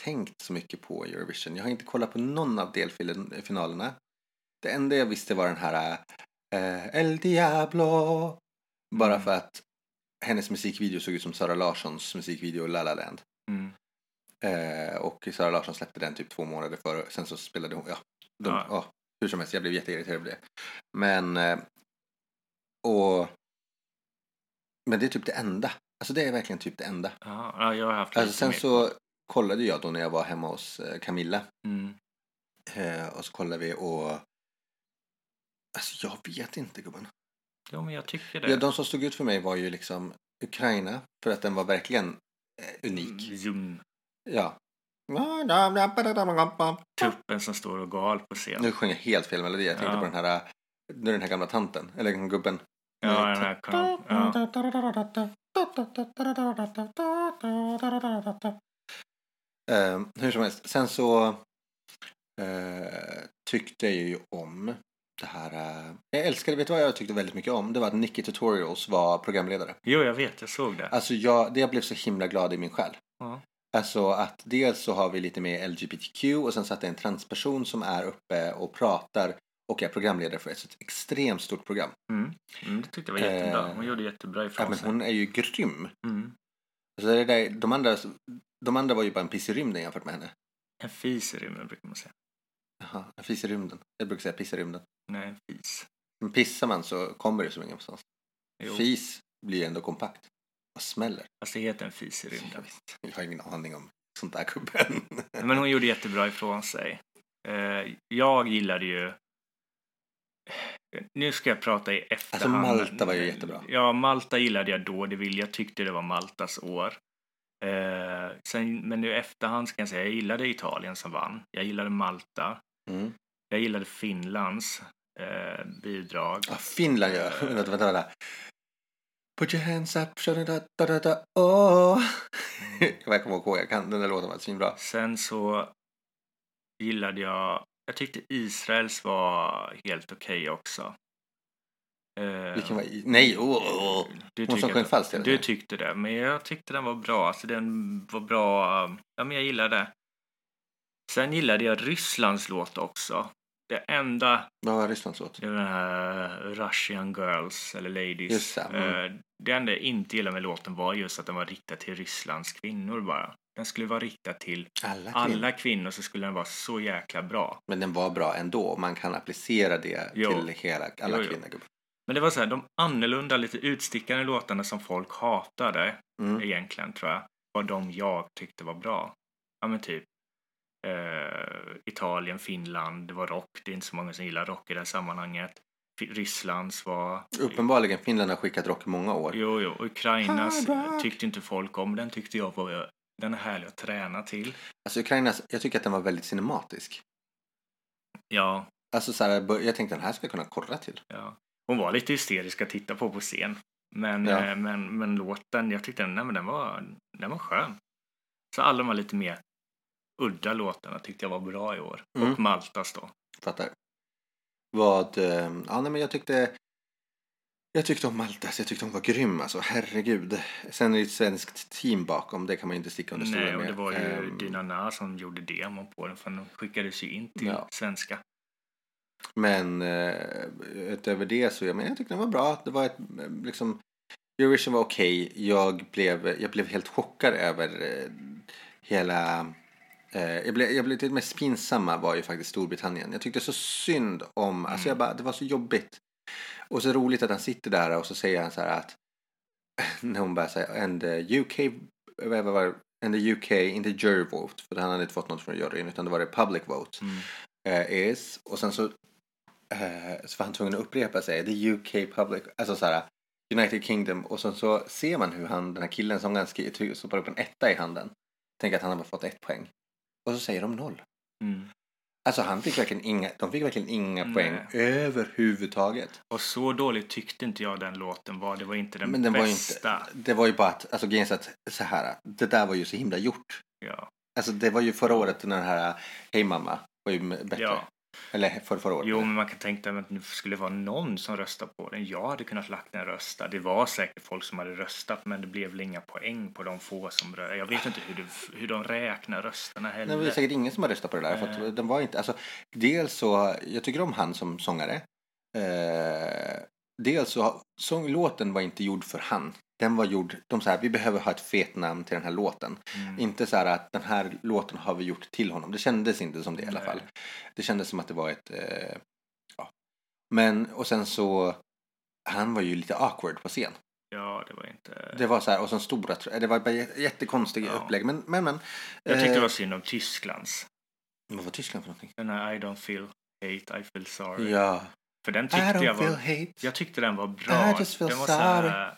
tänkt så mycket på Eurovision. Jag har inte kollat på någon av delfinalerna. Det enda jag visste var den här eh, El Diablo. Bara Mm. för att hennes musikvideo såg ut som Sara Larssons musikvideo La La Land. Mm. Eh, och Sara Larsson släppte den typ två månader före. Sen så spelade hon, ja. De, Ja. ja. hur som helst, jag blev jätteirriterad på det. Men, eh, och, men det är typ det enda. Alltså det är verkligen typ det enda. Ja, ja, jag har haft Alltså sen mer. så kollade jag då när jag var hemma hos eh, Camilla. Mm. Eh, och så kollade vi och Alltså jag vet inte gumman. Jo, men jag tycker det. Ja, de som stod ut för mig var ju liksom Ukraina. För att den var verkligen eh, unik. Zoom. Ja. Tuppen som står och gal på scen. Nu sjunger jag helt fel melodi. Jag tänkte Ja. på den här, nu den här gamla tanten, eller gubben. Ja, den här kom. Ja. Eh, hur som helst, sen så eh, tyckte jag ju om det här. eh, jag älskade, vet du vad jag tyckte väldigt mycket om? Det var att Nicky Tutorials var programledare. Jo, jag vet. Jag såg det. Alltså jag, det blev så himla glad i min själ. Ja. Alltså att dels så har vi lite mer LGBTQ och sen så att det är en transperson som är uppe och pratar och är programledare för ett extremt stort program. Mm. Mm, det tyckte jag var jättebra. Eh, Hon gjorde jättebra Ja, ifrån men sig. hon är ju grym. Mm. Alltså det där, de, andra, de andra var ju bara en piss i rymden jämfört med henne. En fis i rymden brukar man säga. Jaha, en fis i rymden. Jag brukar säga piss i rymden. Nej, fis. Men pissar man så kommer det så ingenstans. Jo. Fis blir ändå kompakt. Vad smäller? Fast det heter en fis i Jag, rymden. vet, jag har ingen aning om sånt där gubben. Men hon gjorde jättebra ifrån sig. Eh, jag gillade ju... Nu ska jag prata i efterhand. Malta var ju jättebra. Ja, Malta gillade jag då. Det vill jag tyckte det var Maltas år. Eh, sen, men nu efterhand ska jag säga, jag gillade Italien som vann. Jag gillade Malta. Mm. Jag gillade Finlands eh, bidrag. Ja, Finland gör. Vänta, vänta, vänta. Put your hands up, da, da, da, da, oh. [LAUGHS] jag kommer ihåg, jag kan den där låten var svinbra. Sen så gillade jag... Jag tyckte Israels var helt okej också. Eh, Vilken var? Nej, åh, åh. Du Hon som sjöng falskt Du tyckte det, men jag tyckte den var bra. Alltså den var bra. Ja, men jag gillade. Sen gillade jag Rysslands låt också. Det enda, Vad var Rysslands låt? det var den här Russian Girls, eller Ladies. Just det, mm. Det enda jag inte gillade med låten var just att den var riktad till Rysslands kvinnor bara. Den skulle vara riktad till Alla kvinnor. alla kvinnor så skulle den vara så jäkla bra. Men den var bra ändå. Man kan applicera det Jo. till hela, alla Jo, jo. kvinnor. Men det var så här, de annorlunda, lite utstickande låtarna som folk hatade Mm. egentligen tror jag, var de jag tyckte var bra. Ja men typ eh, Italien, Finland, det var rock. Det är inte så många som gillar rock i det här sammanhanget. Rysslands var... Uppenbarligen, Finland har skickat rock i många år. Jo, jo. Ukrainas tyckte inte folk om. Den tyckte jag var... Den är härlig att träna till. Alltså Ukrainas, jag tycker att den var väldigt cinematisk. Ja, Alltså så här, jag tänkte den här ska jag kunna korra till. ja. Hon var lite hysterisk att titta på på scen. Men, Ja. eh, men, men låten, jag tyckte den, nej, men den, var, den var skön. Så alla var lite mer udda låtarna tyckte jag var bra i år. Mm. Och Maltas då. Fattar. Vad, eh, ja nej men jag tyckte jag tyckte om Maltas, jag tyckte hon var grym alltså, herregud. Sen är det ett svenskt team bakom, det kan man ju inte sticka under Nej, stolen och med. det var ju Ehm, Dina Na som gjorde demon på den för den skickades ju in till Ja. svenska. Men eh, utöver det så, jag, men jag tyckte den var bra. Det var ett, eh, liksom, Eurovision var okej. Jag, blev, jag blev helt chockad över eh, hela... Eh, jag, blev, jag blev det mest pinsamma var ju faktiskt Storbritannien. Jag tyckte så synd om, alltså jag bara, det var så jobbigt. Och så roligt att han sitter där och så säger han så här att [LAUGHS] när hon bara säger and the UK, vad var det? and the UK, inte jury vote, för han hade inte fått något från juryn utan det var det public vote Mm. eh, is och sen så, eh, så var han tvungen att upprepa sig the UK public, alltså så här United Kingdom och sen så ser man hur han, den här killen som ganska stoppar upp en etta i handen tänker att han har bara fått ett poäng och så säger de noll. Mm. Alltså han fick verkligen inga, de fick verkligen inga Nej. poäng överhuvudtaget. Och så dåligt tyckte inte jag den låten var. Det var inte den, Men den var bästa. inte, det var ju bara att, alltså grejen att så här, det där var ju så himla gjort. Ja. Alltså det var ju förra året när den här Hej mamma var ju bättre. Ja. Eller för förra året. Jo, men man kan tänka sig att det skulle vara någon som röstar på den. Jag hade kunnat lagt en rösta. Det var säkert folk som hade röstat, men det blev väl inga poäng på de få som röstade. Jag vet inte hur, det, hur de räknar rösterna Nej, heller. men det är säkert ingen som har röstat på det där. För Nej. att den var inte, alltså, dels så, jag tycker om han som sångare. Eh, dels så, sånglåten var inte gjord för han. Den var gjord, de så här, vi behöver ha ett fet namn till den här låten. Mm. Inte så här att den här låten har vi gjort till honom. Det kändes inte som det i alla Nej. fall. Det kändes som att det var ett, eh, ja. Men, och sen så, han var ju lite awkward på scen. Ja, det var inte... Det var så här, och så stora, det var bara jä- jättekonstiga Ja. upplägg. Men, men, men. Jag tyckte det eh, var synd om Tysklands. Vad var Tyskland för någonting? Den här I don't feel hate, I feel sorry. Ja. För den tyckte jag var... Jag tyckte den var bra. Den var så här,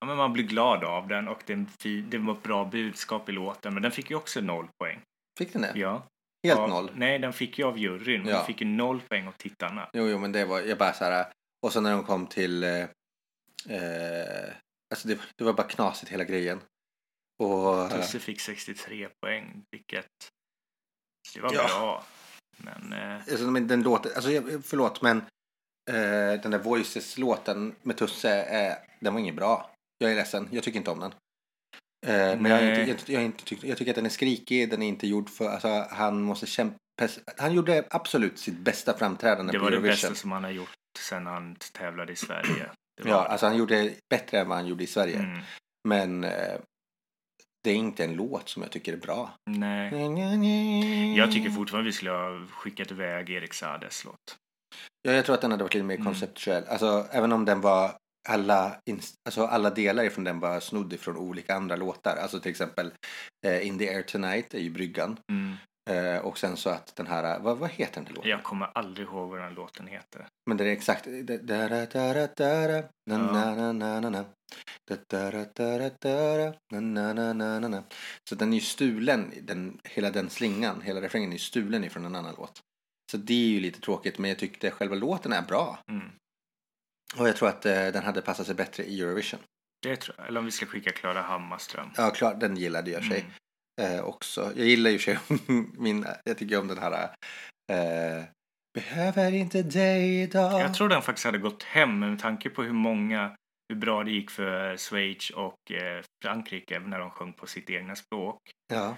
ja, men man blir glad av den och det, det var ett bra budskap i låten. Men den fick ju också noll poäng. Fick den det? Ja. Helt Av- noll? Nej, den fick ju av juryn. Men Ja. den fick ju noll poäng av tittarna. Jo, jo, men det var, jag bara så här. Och så när de kom till, eh, eh, alltså det, det var bara knasigt hela grejen. Och, Tusse fick 63 poäng, vilket... Det var Ja. bra. Men... Eh, alltså, men den låten, alltså förlåt men eh, den där Voices-låten med Tusse, eh, den var ingen bra. Jag är ledsen, jag tycker inte om den. Eh, men jag, inte, jag, jag, inte jag tycker att den är skrikig, den är inte gjord för, alltså han måste kämpa. Han gjorde absolut sitt bästa framträdande det på var det Eurovision. bästa som han har gjort sen han tävlade i Sverige. Det var Ja, det. alltså han gjorde bättre än vad han gjorde i Sverige. Mm. Men eh, det är inte en låt som jag tycker är bra. Nej. Jag tycker fortfarande vi skulle ha skickat iväg Erik Saades låt. Ja, jag tror att den hade varit lite mer Mm. konceptuell. Alltså, även om den var alla, alltså, alla delar ifrån den var snodd ifrån olika andra låtar. Alltså till exempel eh, In the air tonight är ju bryggan. Mm. Eh, och sen så att den här, vad, vad heter den här låten? Jag kommer aldrig ihåg vad den låten heter. Men det är exakt. Så den är ju stulen, den, hela den slingan, hela refrängen är ju stulen ifrån en annan låt. Så det är ju lite tråkigt, men jag tyckte själva låten är bra. Mm. Och jag tror att eh, den hade passat sig bättre i Eurovision. Det tror jag. Eller om vi ska skicka Klara Hammarström. Ja, klart, den gillade jag sig Mm. eh, också. Jag gillar ju sig [LAUGHS] min, jag tycker om den här eh, Behöver inte dig idag. Jag tror den faktiskt hade gått hem med tanke på hur många, hur bra det gick för Schweiz och eh, Frankrike när de sjöng på sitt egna språk. Ja.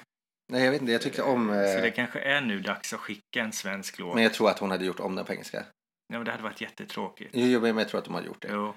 Nej, jag vet inte, jag tyckte om... Eh, Så det kanske är nu dags att skicka en svensk låt. Men jag tror att hon hade gjort om den på engelska. Ja, men det hade varit jättetråkigt. Jo, jo, men jag tror att de hade gjort det. Jo. Men,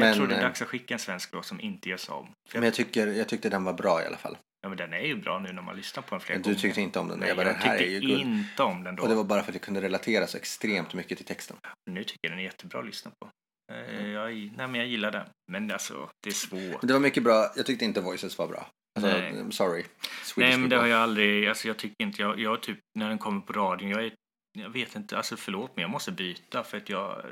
Men, jag tror det är eh, dags att skicka en svensk låt som inte görs om. För Men jag, tycker, jag tyckte den var bra i alla fall. Ja, men den är ju bra nu när man lyssnar på den flera Du gånger. tyckte inte om den? Nej, jag bara, jag den här är tyckte inte om den då. Och det var bara för att jag kunde relatera så extremt mycket till texten. Nu tycker jag den är jättebra att lyssna på. Eh, Jag, nej, men jag gillar den. Men alltså, det är svårt. Det var mycket bra. Jag tyckte inte Voices var bra. Alltså, Nej. I'm sorry. Swedish Nej, men det har jag aldrig, alltså jag tycker inte, jag, jag typ, när den kommer på radion, jag är, jag vet inte, alltså förlåt men jag måste byta för att jag,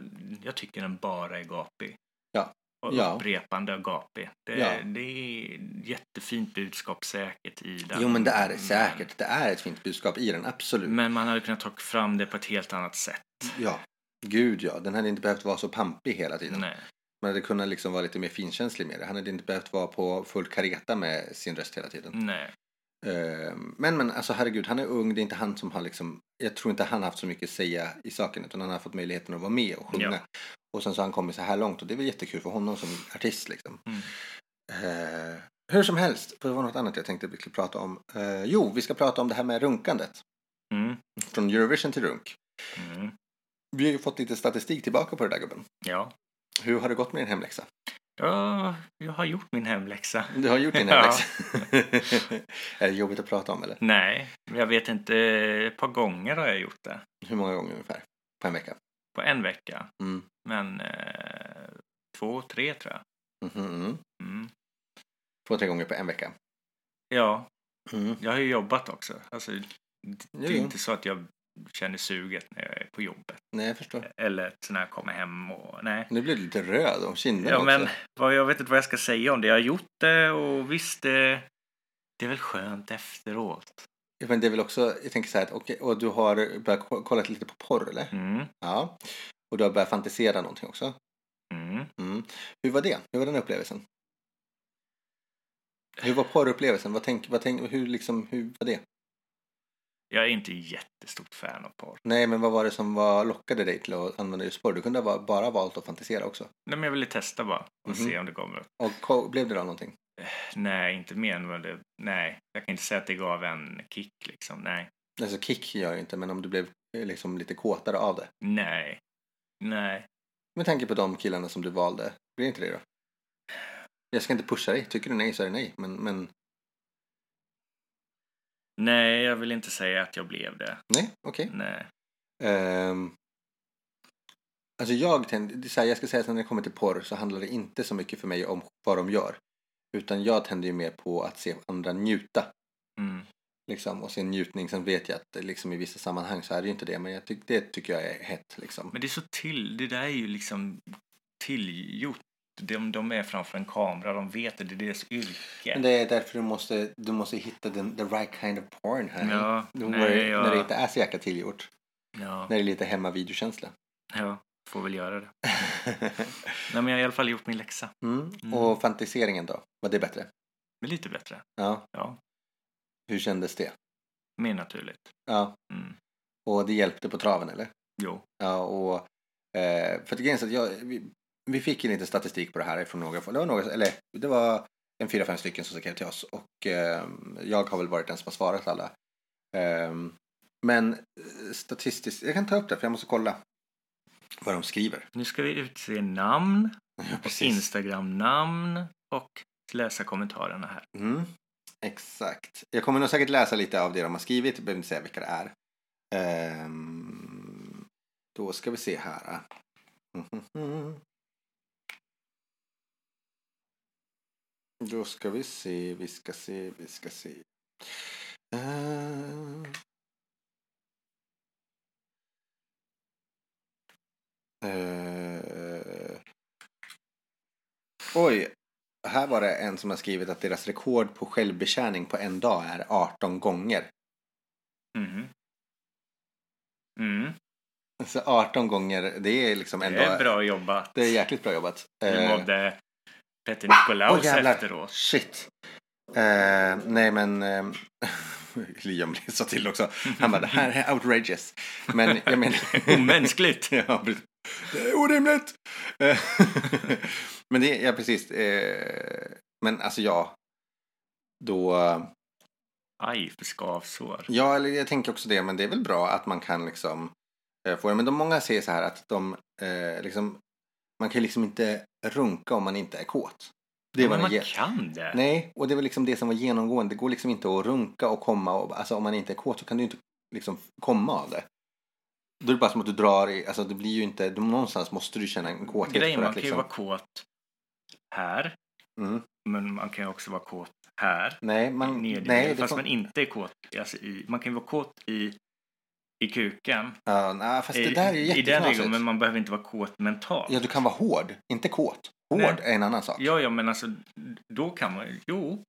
jag tycker den bara är gapig. Ja. Och Ja. upprepande och gapig. Det, Ja. det är jättefint budskap säkert i den. Jo, men det är det säkert. Det är ett fint budskap i den, absolut. Men man hade kunnat ta fram det på ett helt annat sätt. Ja. Gud ja, den hade inte behövt vara så pampig hela tiden. Nej. Man hade kunnat liksom vara lite mer finkänslig med det. Han hade inte behövt vara på full kareta med sin röst hela tiden. Nej. Eh, men men alltså herregud, han är ung. Det är inte han som har liksom. Jag tror inte han haft så mycket att säga i saken utan han har fått möjligheten att vara med och sjunga. Ja. Och sen så har han kommit så här långt och det är väl jättekul för honom som artist liksom. Mm. Eh, hur som helst, för det var något annat jag tänkte vi skulle prata om. Eh, jo, vi ska prata om det här med runkandet. Mm. Från Eurovision till runk. Mm. Vi har ju fått lite statistik tillbaka på det där gubben. Ja. Hur har det gått med din hemläxa? ja, jag har gjort min hemläxa. Du har gjort din hemläxa? [LAUGHS] är det jobbigt att prata om eller? Nej, jag vet inte. Ett par gånger har jag gjort det. Hur många gånger ungefär? På en vecka? På en vecka. Mm. Men eh, två, tre tror jag. Mhm, mm. Två, tre gånger på en vecka? Ja, Mm. jag har ju jobbat också. Alltså, det är jo. inte så att jag känner suget när jag är på jobbet. Nej, jag förstår. Eller när jag kommer hem och... Nej. Nu blir du lite röd om kinderna Ja, också. men vad, jag vet inte vad jag ska säga om det. Jag har gjort det och visst, det, det är väl skönt efteråt. Ja, Men det är väl också, jag tänker så här okej, och du har börjat ko- kolla lite på porr eller? Mm, Ja. Och du har börjat fantisera någonting också? mm. Mm. Hur var det? Hur var den upplevelsen? Hur var porrupplevelsen? Vad tänk, vad tänk, hur, liksom, hur var det? Jag är inte jättestort fan av porr. Nej, men vad var det som var, lockade dig till att använda just porr? Du kunde ha bara valt att fantisera också. Nej, men jag ville testa bara och Mhm. se om det kommer upp. Och blev det då någonting? Nej, inte mer än vad det... Nej, jag kan inte säga att det gav en kick liksom. Nej. Alltså kick gör ju inte, men om du blev eh, liksom lite kåtare av det. Nej. Nej. Med tanke på de killarna som du valde, blir inte det då? Jag ska inte pusha dig. Tycker du nej så är det nej. Men, men Nej, jag vill inte säga att jag blev det. nej, okej. Nej. Ehm, alltså jag tänder, så här, jag ska säga att när det kommer till porr så handlar det inte så mycket för mig om vad de gör. Utan jag tänder ju mer på att se andra njuta. Mm. Liksom, och se njutning. Sen vet jag att liksom, i vissa sammanhang så är det ju inte det. Men jag tyck, det tycker jag är hett. Liksom. Men det är så till... Det där är ju liksom tillgjort. De, de är framför en kamera, de vet det, det är deras yrke. Men det är därför du måste, du måste hitta den, the right kind of porn här. Ja, Då nej, jag- När det inte är så jäkla tillgjort. Ja, När det är lite hemma-videokänsla. ja, får väl göra det. [LAUGHS] Nej, men jag har i alla fall gjort min läxa. mm. Mm. Och fantiseringen då? Var det bättre? Men lite bättre. Ja. Ja, Hur kändes det? mer naturligt. Ja. Mm. Och det hjälpte på traven eller? Jo. Ja, och eh, för att grejen att jag, vi, vi fick ju lite statistik på det här från några, det var några, eller det var en fyra, fem stycken som skrev till oss och eh, jag har väl varit den som har svarat alla. Eh, men eh, statistiskt, jag kan ta upp det för jag måste kolla vad de skriver. Nu ska vi utse namn, [LAUGHS] Ja, och Instagram-namn och läsa kommentarerna här. Mm, exakt. Jag kommer nog säkert läsa lite av det de har skrivit. Jag behöver inte säga vilka det är. Ehm, då ska vi se här. Mhm. Då ska vi se, vi ska se, vi ska se. Ehm. Eh. Oj, här var det en som har skrivit att deras rekord på självbetjäning på en dag är 18 gånger. Mhm. Mm. Så 18 gånger, det är liksom Det ändå... är bra jobbat. Det är jäkligt bra jobbat. Hur Eh, mådde Petter Nikolaus jävlar. efteråt? Shit. Eh, nej men... Eh, [LAUGHS] Liam sa till också. Han bara, det här är outrageous. Men jag menar... [LAUGHS] Omänskligt. [LAUGHS] ja, precis. Det är orimligt! Eh, men det, ja precis. Eh, men alltså ja. Då... Aj, för skavsår. Ja, eller jag tänker också det, men det är väl bra att man kan liksom eh, få det. Men de många säger så här att de eh, liksom, man kan liksom inte runka om man inte är kåt. Det men man kan det. Nej, och det var liksom det som var genomgående. Det går liksom inte att runka och komma. Och, alltså om man inte är kåt så kan du inte liksom komma av det. Då är det bara som att du drar i, alltså det blir ju inte, någonstans måste du känna en kåthet Grejen, för man att kan ju liksom. vara kåt här, Mm. men man kan ju också vara kåt här. Nej, man, nej, fast får, man inte är kåt. Alltså i, man kan ju vara kåt i, i kuken. ja, nej, fast det där är I den regeln, men man behöver inte vara kåt mentalt. Ja, du kan vara hård, inte kåt. Hård Nej. är en annan sak. Ja, ja, men alltså då kan man jo.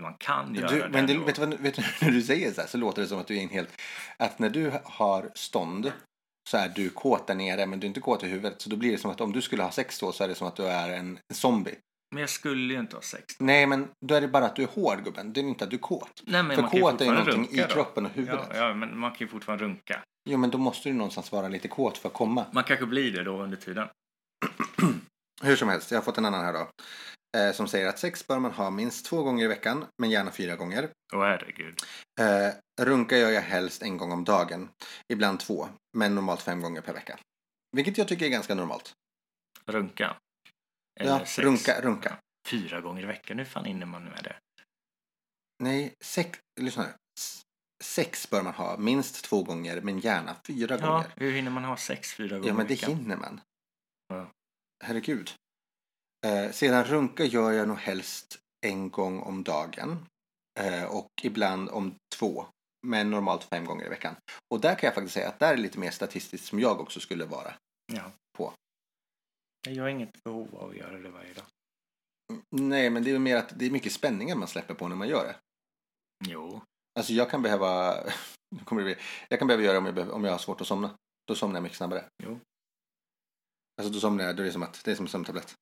Man kan göra Du, det. men det, ändå. vet, du, vad- vet du, [LAUGHS] när du säger så här så låter det som att du är en helt... Att när du har stånd så är du kåt där nere men du är inte kåt i huvudet. Så då blir det som att om du skulle ha sex då så är det som att du är en zombie. Men jag skulle ju inte ha sex. Nej, men då är det bara att du är hård gubben. Det är inte att du är kåt. Nej, men För man kan ju kåt är ju fortfarande någonting i runka då. kroppen och huvudet. Ja, ja, men man kan ju fortfarande runka. Jo, men då måste du någonstans vara lite kåt för att komma. Man kanske blir det då under tiden. [CLEARS THROAT] Hur som helst, jag har fått en annan här då. Eh, som säger att sex bör man ha minst två gånger i veckan, men gärna fyra gånger. Åh herregud. Eh, runka gör jag helst en gång om dagen. Ibland två, men normalt fem gånger per vecka. Vilket jag tycker är ganska normalt. Runka. Ja, sex. runka, runka. Fyra gånger i veckan, hur fan hinner man med det? Nej, sex, lyssna nu. Sex bör man ha minst två gånger, men gärna fyra Ja, gånger. hur hinner man ha sex fyra gånger Ja, men i det veckan? hinner man. Ja. Herregud. Eh, sedan runka gör jag nog helst en gång om dagen. Eh, och ibland om två. Men normalt fem gånger i veckan. Och där kan jag faktiskt säga att där är lite mer statistiskt som jag också skulle vara. Ja. På. Jag har inget behov av att göra det varje dag. Nej, men det är mer att det är mycket spänningar man släpper på när man gör det. Jo. Alltså jag kan behöva, [LAUGHS] kommer det bli, jag kan behöva göra det om jag, behöver- om jag har svårt att somna. Då somnar jag mycket snabbare. Jo. Alltså då somnar jag, då är det som att det är som en sömntablett.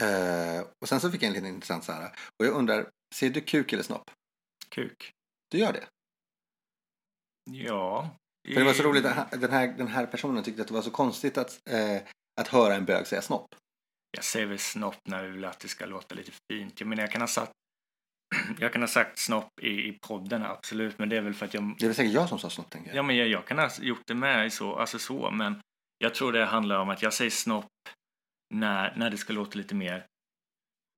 Eh, och sen så fick jag en liten intressant så här. Och jag undrar, ser du kuk eller snopp? Kuk. Du gör det? Ja. För det var så roligt, här, den här, den här personen tyckte att det var så konstigt att, eh, att höra en bög säga snopp. Jag säger väl snopp när vi vill att det ska låta lite fint. Jag menar, jag kan ha sagt [CLEARS THROAT] jag kan ha sagt snopp i, i podden, absolut, men det är väl för att jag... Det är väl säkert jag som sa snopp tänker jag. Ja, men jag, jag kan ha gjort det med så, alltså så, men jag tror det handlar om att jag säger snopp när, när det ska låta lite mer...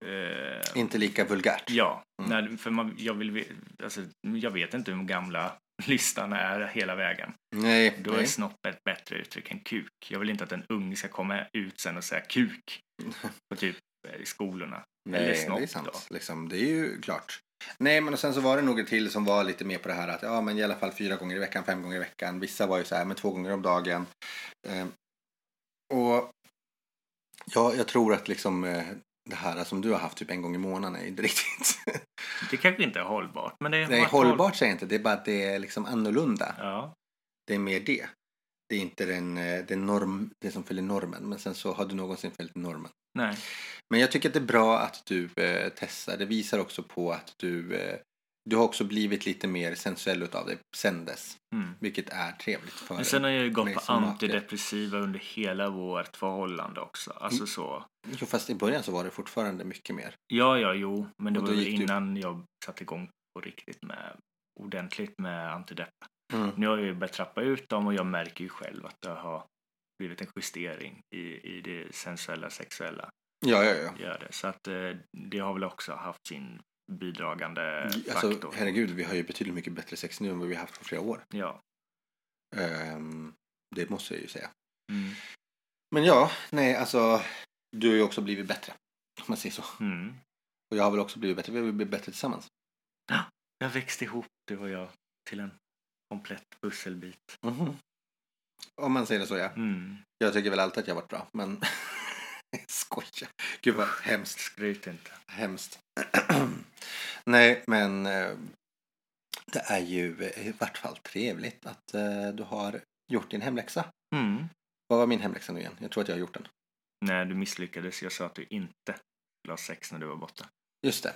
Eh, Inte lika vulgärt. ja, Mm. när, för man, jag vill alltså, jag vet inte hur gamla [LAUGHS] listan är hela vägen. Nej, Då nej. är snopp ett bättre uttryck än kuk. Jag vill inte att en unge ska komma ut sen och säga kuk [LAUGHS] på typ eh, i skolorna. Eller Nej, snopp det är sant. då. Liksom, det är ju klart. Nej, men och sen så var det några till som var lite mer på det här att ja, men i alla fall fyra gånger i veckan, fem gånger i veckan. Vissa var ju så här, men två gånger om dagen. Eh, och ja, jag tror att liksom eh, det här som du har haft typ en gång i månaden är inte [LAUGHS] riktigt. Det kanske inte är hållbart, men det är Nej, att håll- hållbart säger jag inte. Det är bara att det är liksom annorlunda. Ja, Det är mer det. Det är inte den, eh, den norm, det som följer normen. Men sen så har du någonsin följt normen. nej. Men jag tycker att det är bra att du eh, testar. Det visar också på att du, eh, du har också blivit lite mer sensuell utav det sen dess. Mm. Vilket är trevligt för Men sen har jag ju gått på antidepressiva under hela vårt förhållande också. Alltså Mm. så. Jo, fast i början så var det fortfarande mycket mer. Ja, ja, jo, men det var väl gick du- innan jag satte igång på riktigt med ordentligt med antidepp. Mm. Nu har jag ju börjat trappa ut dem och jag märker ju själv att det har blivit en justering i, i det sensuella, sexuella. Ja, ja, ja. Gör det. Så att eh, det har väl också haft sin bidragande Alltså, faktor. herregud, vi har ju betydligt mycket bättre sex nu än vad vi har haft på flera år. Ja. Ehm, det måste jag ju säga. Mm. Men ja, nej, alltså. Du har ju också blivit bättre. Om man säger så. Mm. Och jag har väl också blivit bättre. Vi har blivit bättre tillsammans. Jag växte ihop, du och jag, till en komplett pusselbit. Mhm. Om man säger det så, ja. Mm. Jag tycker väl alltid att jag har varit bra, men [LAUGHS] [LAUGHS] skoja. Gud vad hemskt. Skryt inte. Hemskt. [CLEARS THROAT] Nej, men eh, det är ju eh, i vart fall trevligt att eh, du har gjort din hemläxa. Mm. Vad var min hemläxa nu igen? Jag tror att jag har gjort den. Nej, du misslyckades. Jag sa att du inte la sex när du var borta. Just det.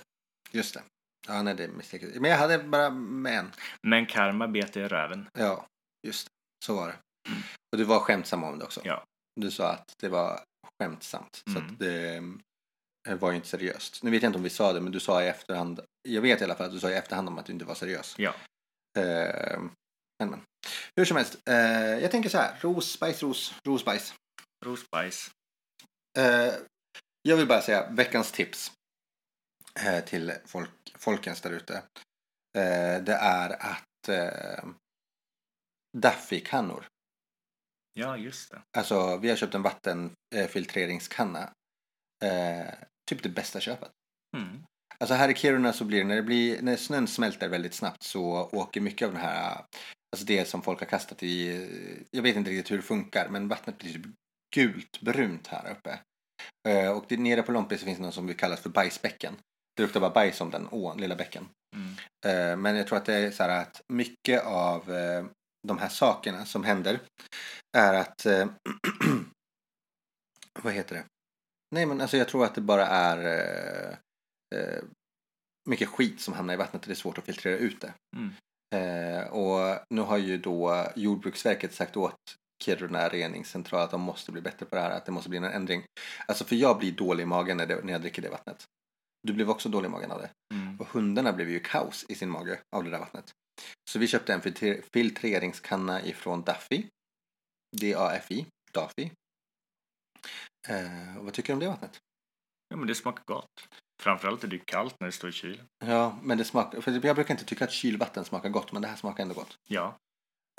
Just det. Ja, nej, det misslyckades. Men jag hade bara med en. Men karma bet i röven. Ja, just det. Så var det. Mm. Och du var skämtsam om det också. Ja. Du sa att det var skämtsamt. Så Mm. att det eh, var ju inte seriöst. Nu vet jag inte om vi sa det, men du sa i efterhand. Jag vet i alla fall att du sa i efterhand om att du inte var seriös. Ja. Eh, men, men. Hur som helst. Eh, jag tänker så här. Ros, spice, ros, ros, spice. Rosbajs. Eh, jag vill bara säga veckans tips eh, till folk, folkens där ute. Eh, det är att eh, Daffy-kannor. Ja, just det. Alltså, vi har köpt en vattenfiltreringskanna. Eh, typ det bästa köpet. Mm. Alltså här i Kiruna så blir det, när, det blir, när snön smälter väldigt snabbt så åker mycket av den här, alltså det som folk har kastat i, jag vet inte riktigt hur det funkar, men vattnet blir typ gult brunt här uppe. Eh, och det, nere på Lompe så finns det något som vi kallar för bajsbäcken. Det luktar bara bajs om den ån, lilla bäcken. Mm. Eh, men jag tror att det är så här att mycket av eh, de här sakerna som händer är att, eh, [CLEARS THROAT] vad heter det? Nej, men alltså jag tror att det bara är eh, eh, mycket skit som hamnar i vattnet och det är svårt att filtrera ut det. Mm. Eh, och nu har ju då Jordbruksverket sagt åt Kiruna reningscentral att de måste bli bättre på det här, att det måste bli en ändring. Alltså för jag blir dålig i magen när, det, när jag dricker det vattnet. Du blev också dålig i magen av det. Mm. Och hundarna blev ju kaos i sin mage av det där vattnet. Så vi köpte en filtre- filtreringskanna ifrån Daffy. D-A-F-I. Daffy. Eh, och vad tycker du om det vattnet? Ja, men det smakar gott. Framförallt är det kallt när det står i kylen. Ja, men det smakar... För jag brukar inte tycka att kylvatten smakar gott, men det här smakar ändå gott. Ja.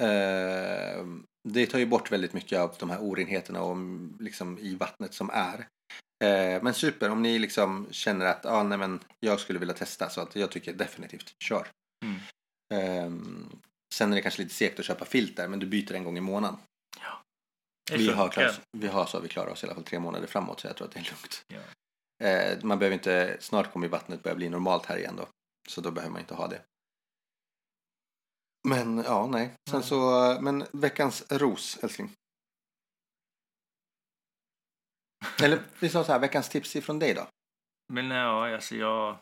Eh, det tar ju bort väldigt mycket av de här orenheterna och, liksom, i vattnet som är. Eh, men super, om ni liksom känner att ah, nej, men jag skulle vilja testa så att jag tycker definitivt kör. Mm. Eh, sen är det kanske lite segt att köpa filter men du byter en gång i månaden. Det Vi har, klarat, vi har så vi klarat oss i alla fall tre månader framåt så jag tror att det är lugnt. Ja. Eh, man behöver inte, snart kommer vattnet börja bli normalt här igen då. Så då behöver man inte ha det. Men ja, nej. Sen Nej. så, men veckans ros, älskling. [LAUGHS] Eller vi sa så här, veckans tips ifrån dig då? Men ja, alltså jag...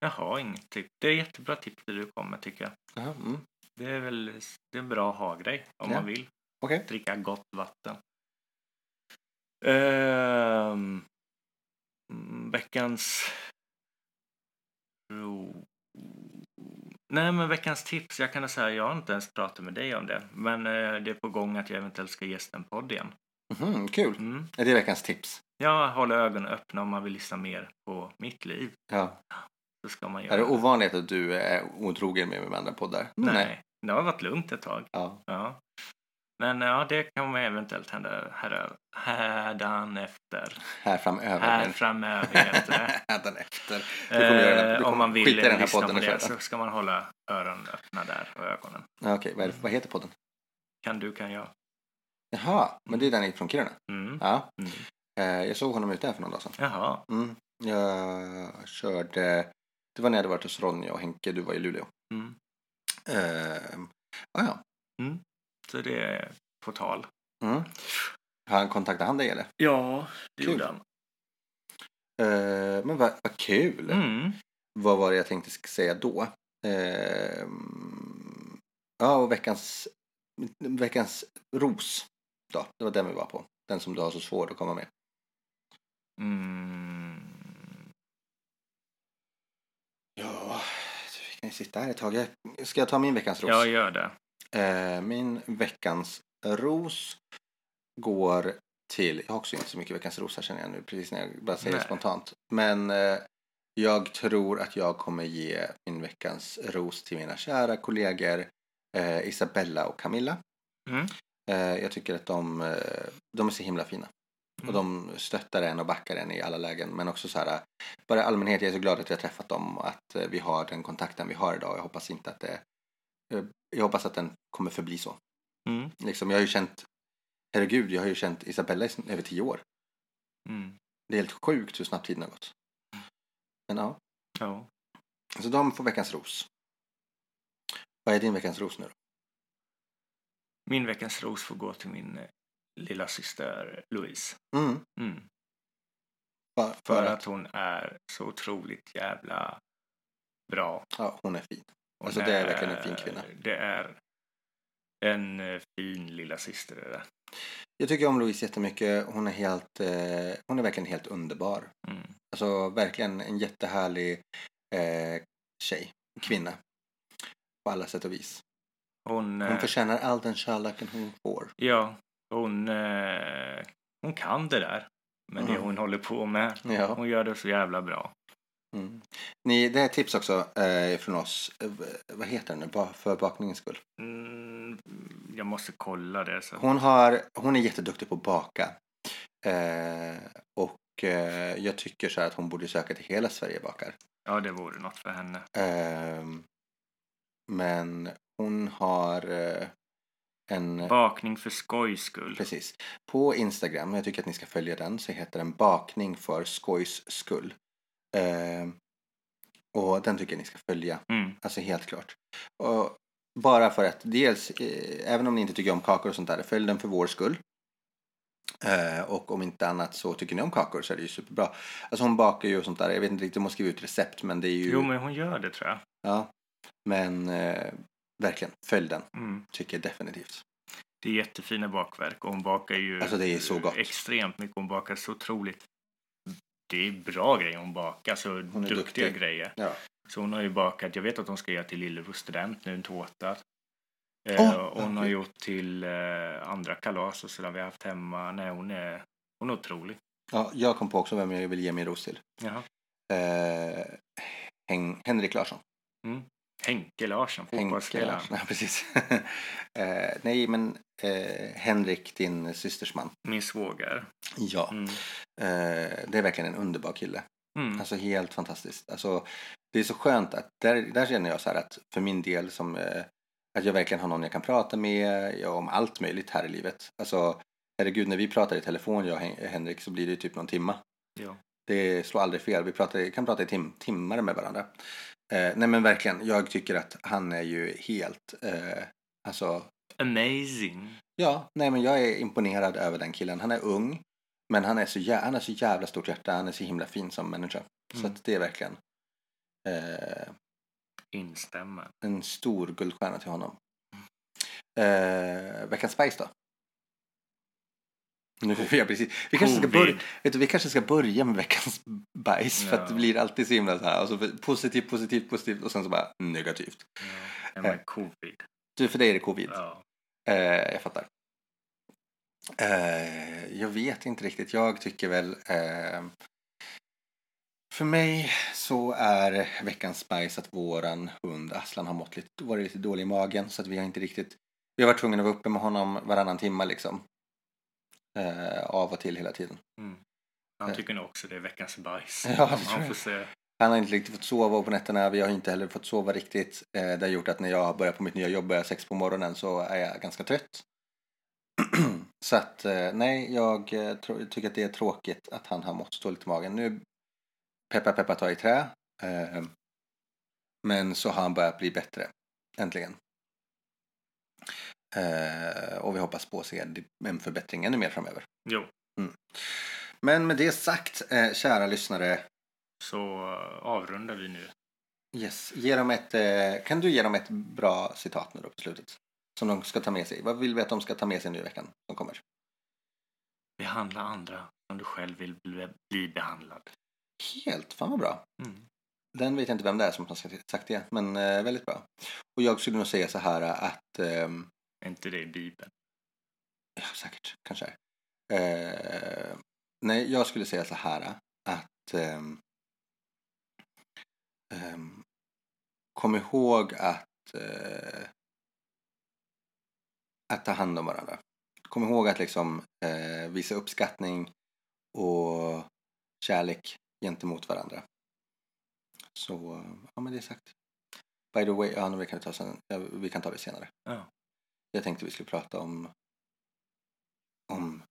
Jag har inget tips. Det är jättebra tips det du kommer tycker jag. Jaha, mm. Det är väl det är en bra ha-grej om Ja. man vill. Okej. Dricka gott vatten. Ehm, mm, veckans... ro- Nej, men veckans tips. Jag kan säga jag har inte ens pratat med dig om det. Men eh, det är på gång att jag eventuellt ska gästa en podd igen. Mhm, kul. Mm. Är det veckans tips? Jag håller ögonen öppna om man vill lyssna mer på mitt liv. Ja. Så ska man göra Är det ovanligt att du är otrogen med, med andra poddar? Nej. Det har varit lugnt ett tag. Ja. Ja. Men ja, det kommer eventuellt hända här, hädanefter. Här framöver. Här men- framöver [LAUGHS] heter det. Du Eh, om man vill den här lyssna på det så ska man hålla öronen öppna där och ögonen. Okej, vad, är det- vad heter podden? Kan du, kan jag. Jaha, men det är den från Kiruna? Mm. Ja. Mm. Eh, jag såg honom ute här för någon dag sedan. Jaha. Mm. Jag körde... Det var när jag hade varit hos Ronja och Henke, du var i Luleå. Mm. Eh, ah, ja. Så det är på tal. Mm. Han kontaktat han dig eller? Ja, det Kul. gjorde han. Eh, men vad, vad kul! Mm. Vad var det jag tänkte säga då? Eh, ja, och veckans, veckans ros. Då. Det var den vi var på. Den som du har så svårt att komma med. Mm. Ja, vi kan ju sitta här ett tag. Jag- Ska jag ta min veckans ros? Jag gör det. Eh, min veckans ros går till, jag har också inte så mycket veckans ros här känner jag nu, precis när jag bara säger det Nej. spontant. Men eh, jag tror att jag kommer ge min veckans ros till mina kära kollegor eh, Isabella och Camilla. Mm. Eh, jag tycker att de, eh, de är så himla fina. Och Mm. de stöttar en och backar en i alla lägen. Men också så här, bara allmänhet, jag är så glad att jag har träffat dem och att eh, vi har den kontakten vi har idag. Jag hoppas inte att det, eh, jag hoppas att den kommer förbli så. Mm. Liksom, jag har ju känt, herregud, jag har ju känt Isabella i över tio år. Mm. Det är helt sjukt hur snabbt tiden har gått. Men ja, Ja. så de får veckans ros. Vad är din veckans ros nu då? Min veckans ros får gå till min eh, lilla syster Louise. Mm. Mm. För, För att hon är så otroligt jävla bra. ja, hon är fin. Hon Alltså, det är verkligen en fin kvinna. Det är en eh, fin lilla syster det där. Jag tycker om Louise jättemycket. Hon är helt, eh, hon är verkligen helt underbar. Mm. Alltså verkligen en jättehärlig eh, tjej, kvinna. På alla sätt och vis. Hon, Hon eh, förtjänar all den kärleken hon får. ja, hon, eh, hon kan det där. Men det Mm. hon håller på med. Ja. Hon gör det så jävla bra. Mm. Ni, det är ett tips också eh, från oss. Eh, vad heter den? Ba- För bakningens skull. Mm, jag måste kolla det. Så. Hon, har, hon är jätteduktig på att baka. Eh, och eh, jag tycker så att hon borde söka till Hela Sverige bakar. Ja, det vore något för henne. Ehm, men hon har eh, en... Bakning för skojs skull. Precis. På Instagram, jag tycker att ni ska följa den, så heter den Bakning för skojs skull. Ehm, och den tycker jag ni ska följa. Mm. Alltså helt klart. Och bara för att dels, eh, även om ni inte tycker om kakor och sånt där, följ den för vår skull. Eh, och om inte annat så tycker ni om kakor så är det ju superbra. Alltså hon bakar ju och sånt där. Jag vet inte riktigt om hon skriver ut recept men det är ju... Jo, men hon gör det tror jag. Ja. Men eh, verkligen, följ den. Mm. Tycker jag definitivt. Det är jättefina bakverk och hon bakar ju Alltså, det är så gott. extremt mycket. Hon bakar så otroligt. Det är bra grejer hon bakar, så är duktiga duktig. grejer. Ja. Så hon har ju bakat, jag vet att hon ska göra till Lillebror student nu, en tårta. Eh, och hon har gjort till eh, andra kalas och sådär vi har haft hemma. Nej, hon är, hon är otrolig. ja, jag kom på också vem jag vill ge min ros till. Jaha. Eh, Hen- Henrik Larsson. Mm. Henke Larsson, fotbollsspelaren. [LAUGHS] Ja, precis. [LAUGHS] eh, nej, men eh, Henrik, din systers man. Min svåger. Ja, Mm. eh, det är verkligen en underbar kille. Mm. Alltså helt fantastiskt. Alltså, det är så skönt att där, där känner jag så här att för min del som eh, att jag verkligen har någon jag kan prata med ja, om allt möjligt här i livet. Alltså herregud när vi pratar i telefon jag och Hen- Henrik så blir det typ någon timma. Ja. Det slår aldrig fel. Vi pratar, kan prata i tim, timmar med varandra. Eh, nej men verkligen, jag tycker att han är ju helt, eh, alltså Amazing. Ja, nej men jag är imponerad över den killen. Han är ung, men han är så, jä- han är så jävla stort hjärta. Han är så himla fin som människa. Så Mm. att det är verkligen eh, Instämmer. en stor guldstjärna till honom. Eh, veckans Spice då? Nu, [LAUGHS] ja, precis. Vi, kanske ska börja, vet du, vi kanske ska börja med veckans [LAUGHS] bajs för att det Ja. blir alltid så himla så här. Alltså, positivt, positivt, positivt och sen så bara negativt. Ja. Men covid. Du, för dig är det covid. Ja. Eh, jag fattar. Eh, jag vet inte riktigt. Jag tycker väl... Eh, för mig så är veckans spice att våran hund Aslan har mått lite, varit lite dålig i magen så att vi har inte riktigt... Vi har varit tvungna att vara uppe med honom varannan timma liksom. Eh, av och till hela tiden. Mm. Han tycker nog också det är veckans bajs. [LAUGHS] Ja, Han har inte riktigt fått sova på nätterna. Vi har inte heller fått sova riktigt. Eh, det har gjort att när jag börjar på mitt nya jobb, börjar sex på morgonen, så är jag ganska trött. [CLEARS THROAT] så att eh, nej, jag eh, tycker att det är tråkigt att han har mått dåligt i magen. Nu, peppa peppa ta i trä. Eh, men så har han börjat bli bättre. Äntligen. Eh, och vi hoppas på att se en förbättring ännu mer framöver. Jo, Men med det sagt, eh, kära lyssnare, så eh, avrundar vi nu. Yes. Ge dem ett, eh, kan du ge dem ett bra citat nu då på slutet? Som de ska ta med sig. Vad vill vi att de ska ta med sig nu i veckan som kommer? Behandla andra som du själv vill bli, bli behandlad. Helt, fan vad bra. Mm. Den vet jag inte vem det är som har sagt det, men eh, väldigt bra. Och jag skulle nog säga så här att, ehm, Är inte det i Bibeln? ja säkert, kanske. Eh, nej, jag skulle säga så här att ehm, ehm, kom ihåg att eh, att ta hand om varandra. Kom ihåg att liksom eh, visa uppskattning och kärlek gentemot varandra. Så, ja men det är sagt. By the way, ja, nu, vi, kan ta sen, ja, vi kan ta det senare. Ja. Jag tänkte vi skulle prata om om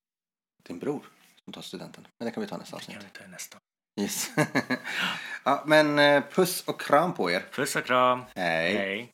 din bror som tar studenten. Men det kan vi ta nästa Det kan avsnitt. vi ta nästa. Yes. [LAUGHS] ja, men eh, puss och kram på er. Puss och kram. Hej. Hej.